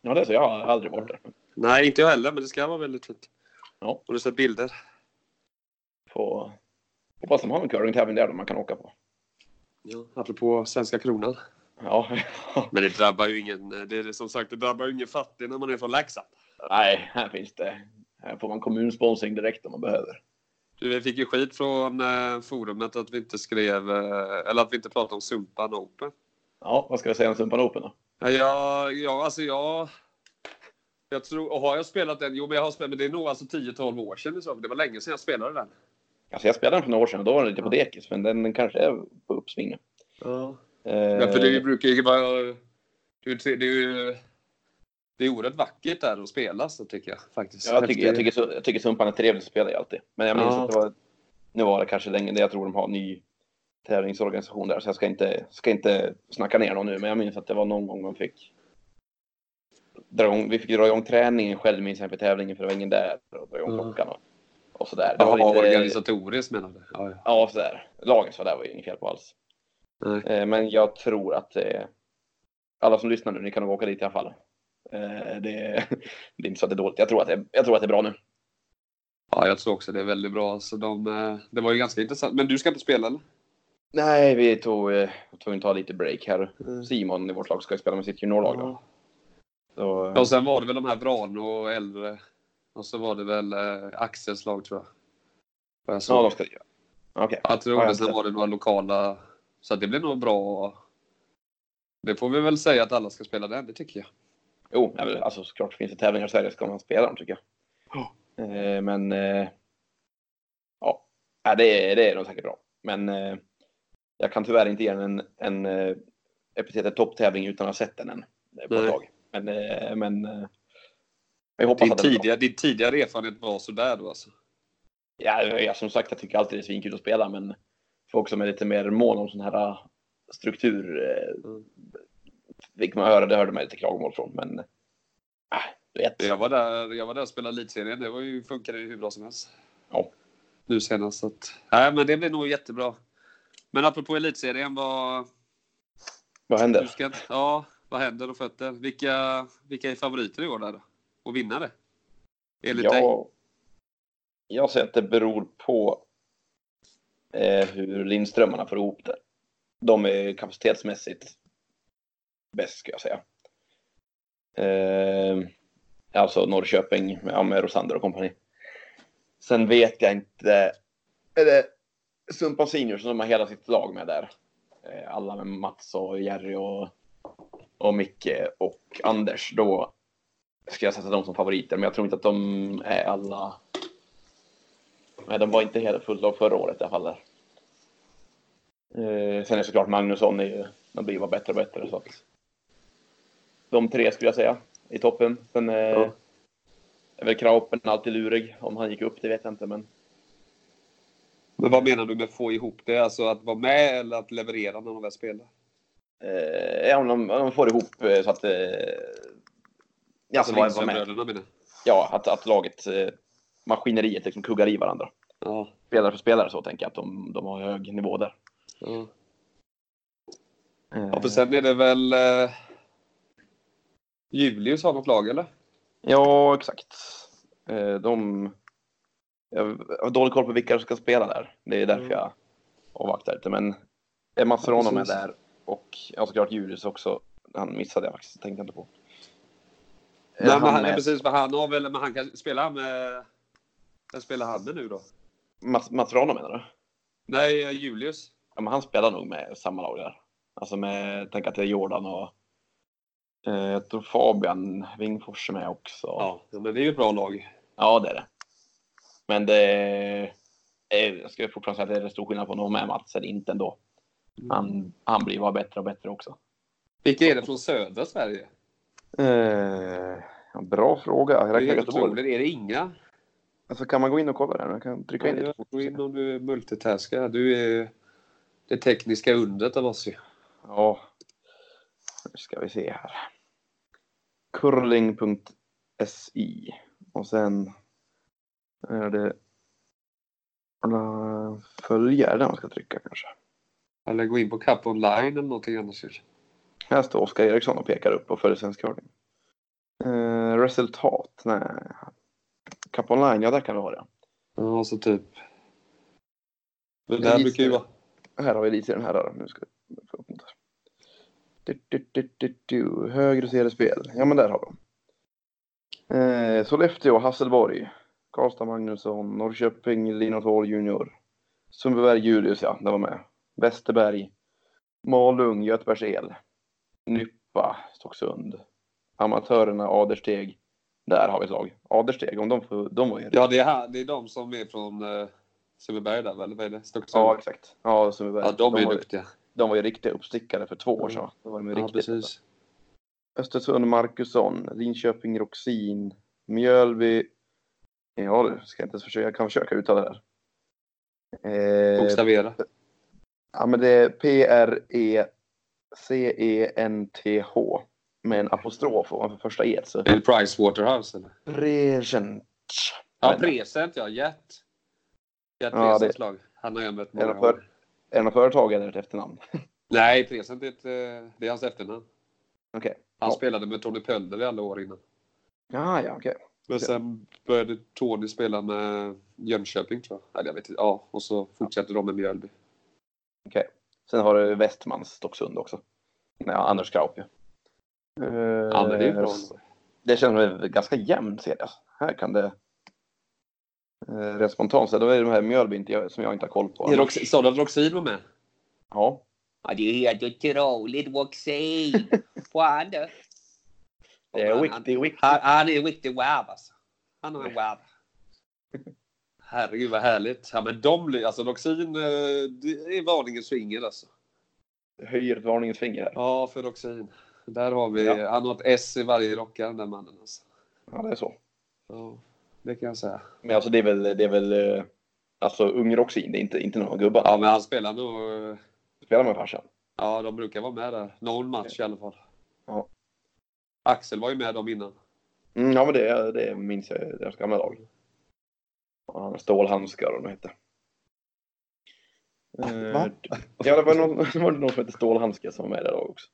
Ja, det är så. Jag har aldrig varit där. Nej, inte jag heller, men det ska vara väldigt fint. Ja. Har du sett bilder? På, hoppas de har en curlingtävling där man kan åka på. Ja. Apropå svenska kronan. Ja, Men det drabbar ju ingen, det är som sagt, det drabbar ju ingen fattig när man är från Leksand. nej, här finns det. Här får man kommunsponsring direkt om man behöver. Du, vi fick ju skit från eh, forumet att vi inte skrev, eh, eller att vi inte pratade om Sumpan Open. Ja, vad ska jag säga om Sumpan Open då? Ja, ja, alltså jag... Jag tror, och har jag spelat den? Jo, men jag har spelat, men det är nog alltså 10-12 år sedan. Så. Det var länge sedan jag spelade den. Alltså jag spelade den för några år sedan och då var den lite på dekis, men den, den kanske är på uppsving nu. Ja. Eh, Ja, för det brukar ju vara... Det är ju... Det är, oerhört vackert där att spela, så tycker jag faktiskt. ja, jag, tycker, jag, tycker, jag tycker Sumpan är trevligt att spela i alltid. Men jag minns Ja. att det var, nu var det kanske länge, jag tror de har ny tävlingsorganisation där, så jag ska inte, ska inte snacka ner någon nu, men jag minns att det var någon gång man fick dra igång, vi fick dra igång träningen själv minns jag på tävlingen för det var ingen där och dra igång Ja. klockan och, och sådär. Det Ja, var lite, organisatoriskt menar du? Ja, ja. ja, sådär. Lagen så där var ju inget fel på alls. Nej. Eh, Men jag tror att eh, alla som lyssnar nu, ni kan nog åka dit i alla fall. Eh, Det, det är inte så att det är dåligt. Jag tror att det, jag tror att det är bra nu. ja, jag tror också det är väldigt bra. Så de, eh, det var ju ganska intressant. Men du ska inte spela eller? Nej, vi tog, eh, tog att ta lite break här. Simon i vårt lag ska spela med sitt juniorlag. Då. Så, Och sen var det väl de här Vrano och äldre. Och så var det väl Axels lag tror jag. Jag ja, de ska Okej. Jag tror Ja, det. jag Sen var det några lokala. Så det blir nog bra. Det får vi väl säga att alla ska spela den, det tycker jag. Jo, alltså såklart finns det tävlingar i Sverige ska man spela dem tycker jag. Eh, Men eh, ja, det, är- det är nog säkert bra. Men eh, jag kan tyvärr inte ge den en, en epitetet topptävling utan att ha sett den än på ett tag. Men, eh, men eh, jag hoppas Din att tidigare, din tidigare erfarenhet var sådär då alltså? Ja, jag, som sagt, jag tycker alltid det är svinkul att spela, men folk som är lite mer mån om sån här struktur eh, Mm. Fick man höra, det hörde man lite klagomål från, men äh, du vet. Jag var där, jag var där och spelade elitserien. Det var ju, funkade ju hur bra som helst. Ja. Nu senast. Så att, nej, men det blir nog jättebra. Men apropå elitserien, vad... Vad händer? ska, ja, vad händer och fötter? Vilka, vilka är favoriter i år där? Och vinnare? Enligt dig? Jag, säger att det beror på eh, hur Lindströmarna får ihop det. De är kapacitetsmässigt bäst, ska jag säga. Eh, alltså Norrköping ja, med Rosander och kompani. Sen vet jag inte. Är det Sumpan Seniors som de har hela sitt lag med där? Eh, alla med Mats och Jerry och, och Micke och Anders. Då ska jag sätta dem som favoriter, men jag tror inte att de är alla... Nej, de var inte helt fullt lag förra året i alla fall. Där. Eh, sen är såklart Magnusson, är ju, de blir bara bättre och bättre. Så att de tre skulle jag säga i toppen. Sen eh, Ja. är väl Kraupen alltid lurig. Om han gick upp, det vet jag inte. Men Men vad menar du med få ihop det? Alltså att vara med eller att leverera när de väl spelar? eh, ja, om de, om de får ihop eh, så att... Eh, ja, Alltså så var, var med. Lindström-bröderna menar ja, att, att laget, eh, maskineriet liksom kuggar i varandra. Ja. Spelare för spelare så tänker jag att de, de har hög nivå där. ja. Eh, Ja, för sen är det väl... Eh, Julius har något lag, eller? Ja, exakt. Eh, De... Jag har dålig koll på vilka som ska spela där. Det är därför Mm. jag avvaktar lite. Men eh, Mats Rano med precis. där. Och ja, såklart Julius också. Han missade jag faktiskt. Tänkte jag inte på. Eh, Nej, men han, med- nej, precis, men han har väl... Men han kan spela med... Vem spelar han med nu då? Mats, menar du? Nej, eh, Julius. Ja, men han spelar nog med samma lag där. Alltså med, tänk att det är Jordan och eh, jag tror Fabian Wingfors är med också. Ja, men det är ju ett bra lag. Ja, det är det. Men det är, jag ska fortfarande säga att det är stor skillnad på honom med Mats eller inte ändå. Han, han blir bara bättre och bättre också. Vilka är det från södra Sverige? Eh, ja, bra fråga. Jag Det är räknar Göteborg. Är det inga? Alltså, kan man gå in och kolla där? Jag kan trycka in lite. Gå in om du multitaskar. Du är det tekniska undret av oss ju. Ja. Nu ska vi se här. Curling.si. Och sen är det alla följare man ska trycka kanske. Eller gå in på Cup Online eller någonting annars. Här står Oskar Eriksson och pekar upp och följer svensk curling. Eh, resultat? Nej. Cup online, ja där kan vi ha det. Ja, så typ. Men Det är där lite- brukar ju vara... Här har vi lite i den här. Då. Nu ska vi få upp där. Du, du, du, du, du. Högre seriespel. Ja, men där har vi dem. Eh, Sollefteå, Hasselborg. Karlstad Magnusson, Norrköping, Linus Hall Junior. Sundbyberg, Julius, ja, det var med. Västerberg, Malung, Göteborgs El. Nyppa, Stocksund. Amatörerna, Adersteg. Där har vi ett lag. Adersteg, om de får, de var ju... Ja, det är, här, det är de som är från uh, Sundbyberg där väl? Vad är det? Stocksund? Ja, exakt. Ja, Sundbyberg. ja, de är var, duktiga. De var ju riktiga uppstickare för två år sedan. Då var de ju Ja, riktigt precis. Östersund, Markusson, Linköping, Roxin, Mjölby. Ja du, ska jag inte ens försöka, jag kan försöka uttala det här. Eh, Bokstavera. ja men det är E P-R-E-C-E-N-T-H med en apostrof ovanför första E. Så Är det Price Waterhouse eller? Present. Ja, Present ja. Gert. Gert Ja, det- lag. Han har jag mött många gånger. Är det något företag eller ett efternamn? Nej, Present är, ett, eh, det är hans efternamn. Okej. Han Ja. spelade med Tony Pölder i alla år innan. Ja, ja, okej. Men sen började Tony spela med Jönköping tror jag. Eller jag vet inte. Ja, och så fortsatte de med Mjölby. Okej. Sen har du Westmans Stocksund också. Nej, Anders Kraup ju. Ja, men det är bra. Det känns som en ganska jämn serie. Här kan det... Eh, rent spontant så då är det de här Mjölby som jag inte har koll på. Är Rox- Sa du att Roxin var med? Ja. Ja, det är helt otroligt Roxin. Han du. Det är riktigt, riktigt. Han, han är en riktig wab alltså. Han har en wab. Herregud vad härligt. Ja men de blir, alltså Roxin, eh, det är varningens finger alltså. Höjer ett varningens finger här. Ja, för Roxin. Där har vi, Ja. han har ett S i varje rocka den där mannen alltså. Ja, det är så. Ja, det kan jag säga. Men alltså det är väl, det är väl eh, alltså ung Roxin, det är inte, inte någon gubbar. Ja, men han spelar nog, eh, Spelar med farsan. ja de brukar vara med där. Någon match i alla fall. Ja. Axel var ju med dem innan. Mm, ja, men det, det minns jag deras gamla lag. Och han har stålhandskar och vad hette. Eh, Va? Ja, det var någon, det var någon som hette Stålhandske som var med i det laget också.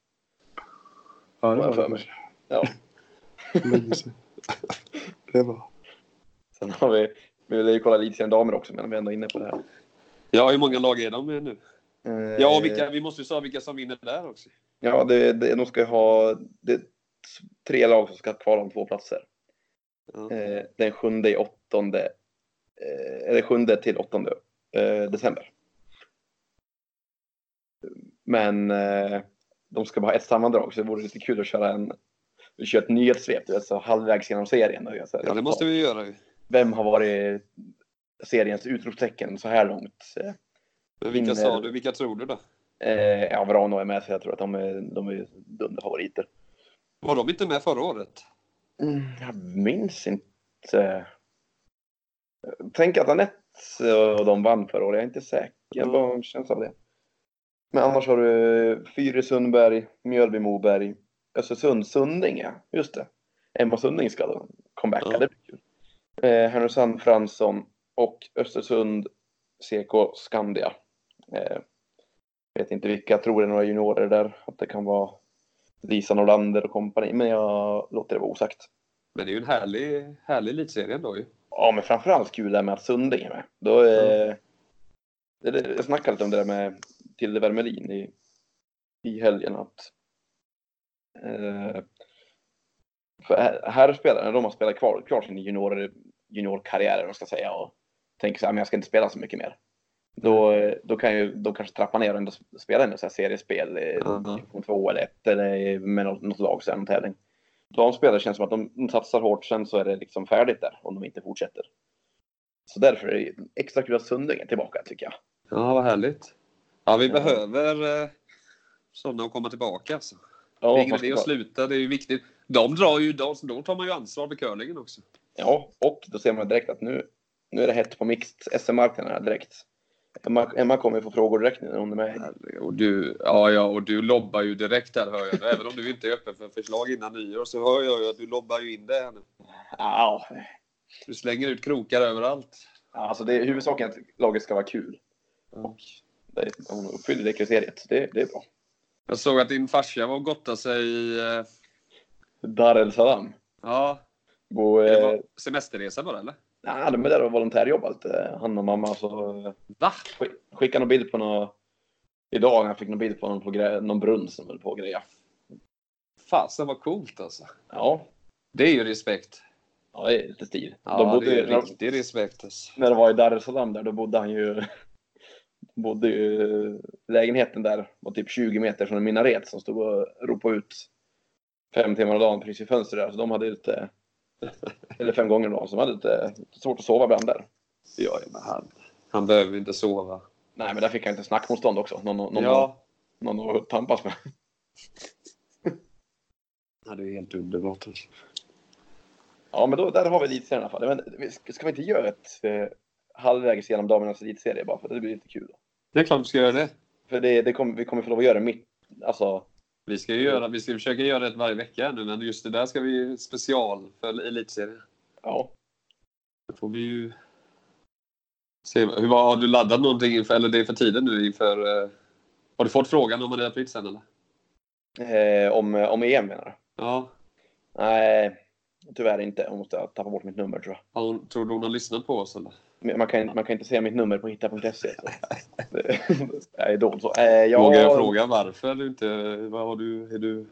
Ja, jag för mig. Ja. det var. Sen har vi, vi vill ju kolla lite sen damer också, men vi är ändå inne på det här. Ja, hur många lag är de med nu? Eh, Ja, vilka, vi måste ju säga vilka som vinner där också. Ja, det, det, de ska ha det, tre lag som ska kvala om två platser. Ja. Eh, den sjunde i åttonde, eh, eller sjunde till åttonde eh, december. Men eh, de ska bara ha ett sammandrag så det vore lite kul att köra en vi kör ett nyhetssvep, du vet, så halvvägs genom serien. Och, så Ja, det måste vi göra ju. Vem har varit seriens utropstecken så här långt? Men vilka Vinner- sa du? Vilka tror du då? Eh, ja, Verano är med så jag tror att de är, de är dunderfavoriter. Var de inte med förra året? Mm, jag minns inte. Tänk att Anette och de vann förra året. Jag är inte säker. Jag Mm. bara har en känsla av det. Men annars har du Fyre Sundberg, Mjölby Moberg, Östersund Sundinge. Just det. Emma Sunding ska då comebacka. Ja. Det blir kul. Eh, Härnösand Fransson och Östersund CK Skandia. Eh, vet inte vilka. Jag tror det är några juniorer där. Att det kan vara Lisa Norlander och kompani. Men jag låter det vara osagt. Men det är ju en härlig, härlig elitserie ändå ju. Ja, men framförallt kul där med att Sunding är med. Då, eh, det, det, jag snackade lite om det där med Tilde Wermelin i, i helgen. Att, eh, för här, här spelar, när de har spelat kvar, kvar sin junior, juniorkarriär, eller vad ska säga, och tänker så här, men jag ska inte spela så mycket mer. Då, eh, då kan ju de kanske trappa ner och ändå spela ändå så här seriespel, division 2 eller 1 eller med något, något lag, så här, någon tävling. De spelare känns som att de, de satsar hårt, sen så är det liksom färdigt där om de inte fortsätter. Så därför är det extra kul att Sunding är tillbaka tycker jag. Ja, vad härligt. Ja, vi Ja. behöver eh, sådana att komma tillbaka. Alltså. Ja, det är ingen idé att sluta, det är ju viktigt. De drar ju, de, då tar man ju ansvar för curlingen också. ja, och då ser man direkt att nu, nu är det hett på mixed SM-marknaden direkt. Emma, Emma kommer få frågor direkt nu när hon är med. Och du, ja, ja, och du lobbar ju direkt här hör jag. Även om du inte är öppen för förslag innan nyår så hör jag ju att du lobbar ju in det här nu. Ja, Du slänger ut krokar överallt. alltså det är huvudsaken att laget ska vara kul. Och det, hon uppfyller det kriteriet. Det, det är bra. Jag såg att din farsa var och gottade sig i... eh, Dar el Salam. Ja. Bo, Det eh, var semesterresa bara eller? nej, de är där och volontärjobbar lite, han och mamma. Så eh, Va? skick- skickade någon bild på någon... Idag jag fick någon bild på någon, på gre- någon brunn som höll på att greja. Fasen vad coolt alltså. Ja, Det är ju respekt. ja, det är lite stil. Ja, de bodde, det är ju- riktig respekt. Alltså. när det var i Dar es Salaam där, då bodde han ju... bodde ju lägenheten där var typ 20 meter från en minaret som stod och ropade ut fem timmar om dagen precis vid fönstret där. Så de hade lite... Eller fem gånger om dagen, så de hade lite svårt att sova ibland där. Ja, men han, han behöver inte sova. Nej, men där fick han inte snackmotstånd också. Någon, någon, Ja. någon att tampas med. ja, det är helt underbart. Alltså. Ja, men då, där har vi elitserien i alla fall. Men, ska vi inte göra ett eh, halvvägs genom damernas elitserie bara för det blir lite kul? Då? Det är klart vi ska göra det. För det, det kommer, vi kommer få lov att göra mitt... Alltså, Vi ska ju göra, vi ska försöka göra det varje vecka nu, men just det där ska vi special för elitserien. ja. Då får vi ju se. Hur var, har du laddat någonting inför, eller det är för tiden nu inför... Eh, har du fått frågan om man är april sen eller? Eh, om, om EM menar du? Ja. Nej, tyvärr inte. Jag måste tappa bort mitt nummer tror jag. Har hon, tror du hon har lyssnat på oss eller? Man kan, man kan inte se mitt nummer på hitta.se. Jag är dold så. Eh, jag, Vågar jag fråga varför du inte... Vad har du, är du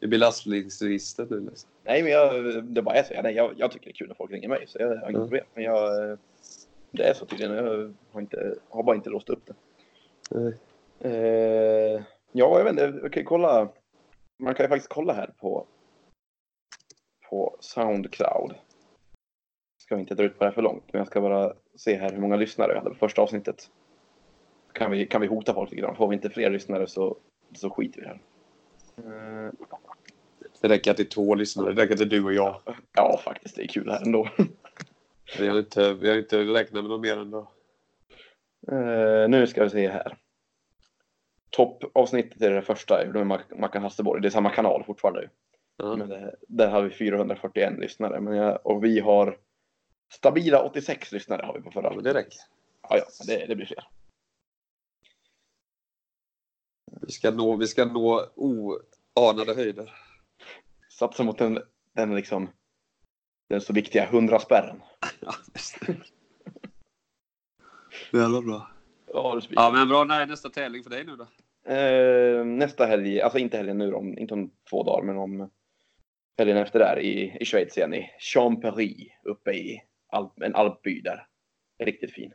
i belastningsregistret nu? Liksom? Nej, men jag, det bara är så. Nej, jag, jag tycker det är kul när folk ringer mig, så jag har inget Mm. problem. Men jag, eh, det är så tydligen. Jag har, inte, har bara inte låst upp det. Nej. Eh, ja, jag vet inte. Jag kan kolla. Man kan ju faktiskt kolla här på, på Soundcloud. Ska vi inte dra ut på det här för långt, men jag ska bara se här hur många lyssnare vi hade på första avsnittet. Kan vi, kan vi hota folk lite grann? Får vi inte fler lyssnare så, så skiter vi det här. Eh, Det räcker till två lyssnare. Det räcker till du och jag. ja, faktiskt. Det är kul här ändå. Vi har inte, vi har inte räknat med något mer ändå. Eh, nu ska vi se här. Toppavsnittet är det första, med Mac- Mackan Hasselborg. Det är samma kanal fortfarande. Ja. Men det, där har vi 441 lyssnare. Men jag, och vi har stabila 86 lyssnare har vi på förra. Det räcker. Ja, ja, det, det blir fler. Vi ska nå, vi ska nå oanade höjder. Satsa mot den, den liksom den så viktiga 100-spärren. Ja, var bra. Ja. Ja, men bra. När är nästa tävling för dig nu då? Eh, nästa helg, alltså inte helgen nu om, inte om två dagar, men om helgen efter där i, i Schweiz igen i Champery uppe i Alp, en alpby där. Riktigt fin.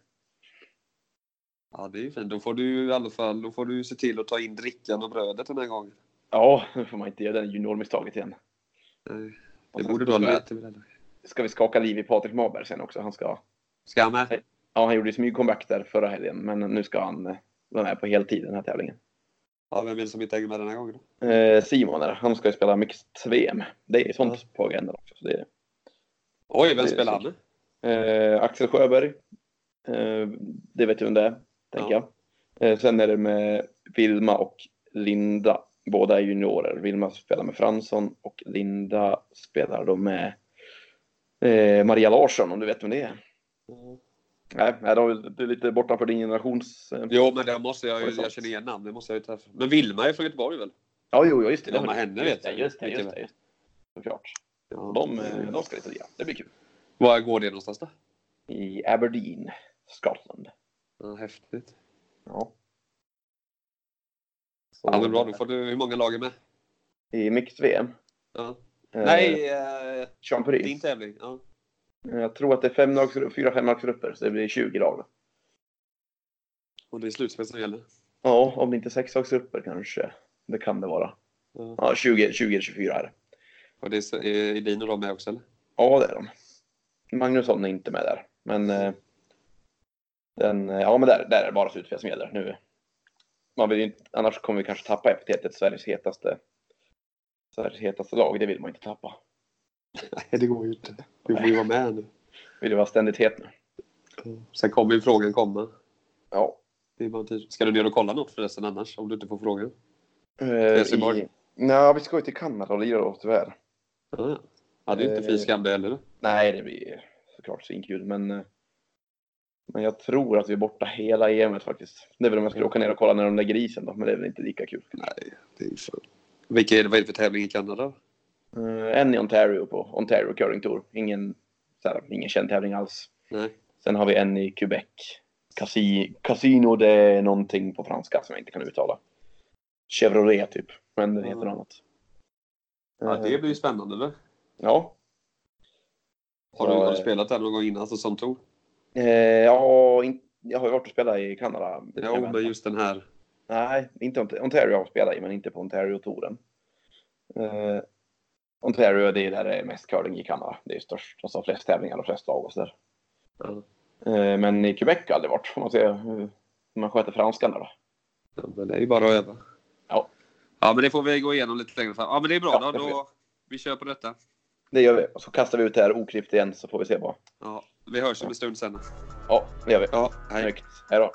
Ja, det är ju fint. Då får du i alla fall då får du se till att ta in drickan och brödet den här gången. Ja, nu får man inte göra den juniormisstaget igen. Nej, Det borde du ha lärt dig det. Ska vi skaka liv i Patrik Maberg sen också? Han ska, Ska han med? ja, han gjorde ju smygcomeback där förra helgen, men nu ska han eh, vara med på heltid den här tävlingen. Ja, vem är det som inte hänger med den här gången då? Eh, Simon är Han ska ju spela mixed VM. Det är sånt på agendan också. Så det är, Oj, vem Det spelar han med? Eh, Axel Sjöberg. Eh, det vet du vem det är, tänker Ja. jag. Eh, sen är det med Vilma och Linda. Båda är juniorer. Vilma spelar med Fransson och Linda spelar då med eh, Maria Larsson, om du vet vem det är. Nej, nej, det är lite bortanför din generations... Eh... Jo, men det måste jag? Jag känner igen namn. Det måste jag ju träffa. Men Vilma är från Göteborg väl? Ja, jo, jo, just det. Det har- henne vet jag. Just det, just det. Såklart. Ja. De, de ska lite lira. Det blir kul. Var går det någonstans då? I Aberdeen, Skottland. Ja, häftigt. Ja. Ja, men bra. Då får du, hur många lag är med? I mixed VM. Ja. Eh, Nej, eh, din tävling. Ja. Jag tror att det är fem lags, fyra femlagsgrupper, så det blir 20 lag. Och det är slutspel som gäller. Ja, om det inte är sexlagsgrupper kanske. Det kan det vara. Ja. Ja, 20, 20 eller 24 är det. Och det är, är Edin och de med också eller? Ja, det är de. Magnusson är inte med där. Men eh, den, eh, ja, men där, där är det bara slutspel som gäller nu. Man vill inte, annars kommer vi kanske tappa epitetet Sveriges hetaste, Sveriges hetaste lag. Det vill man inte tappa. Nej, det går ju inte. Du får ju vara med nu. Vill ju vara ständigt het nu. Sen kommer ju frågan komma. Ja. Det är bara tid. Ska du ner och kolla något förresten annars? Om du inte får frågan? Eh, i- Nej, vi ska ju till Kanada och lira då tyvärr. Ja. Är ju inte Eh, fy skam det heller. Nej, det blir såklart svinkul, men eh, men jag tror att vi är borta hela EMet faktiskt. Det är väl om jag skulle åka ner och kolla när de lägger isen då, men det är väl inte lika kul. Nej, det är för... Vilka är det, vad är det för tävling i Kanada? Eh, en i Ontario på Ontario Curling Tour. Ingen, så här, ingen känd tävling alls. Nej. Sen har vi en i Quebec. Casi, Casino, det är någonting på franska som jag inte kan uttala. Chevrolet typ, men det heter Mm. något annat. Ja, det blir ju spännande. Eller? Ja. Har, du, har du spelat där någon gång innan tour? Eh, ja, in, jag har ju varit och spelat i Kanada. Jo, men just den här. Nej, inte Ont- Ontario har jag spelat i, men inte på Ontario-touren. Eh, Ontario, det är där det är mest curling i Kanada. Det är störst, alltså flest tävlingar och flest lag och sådär. Ja. Eh, men i Quebec har jag aldrig varit, får man se hur man sköter franskan där då. Ja, men det är ju bara att öva. Ja. Ja, men det får vi gå igenom lite längre fram. Ja, men det är bra. Ja, då, då, vi kör på detta. Det gör vi. Och så kastar vi ut det här oklippt igen så får vi se vad. Ja, vi hörs om en stund sen. Ja, det gör vi. Ja, hej. Snyggt. Hej då.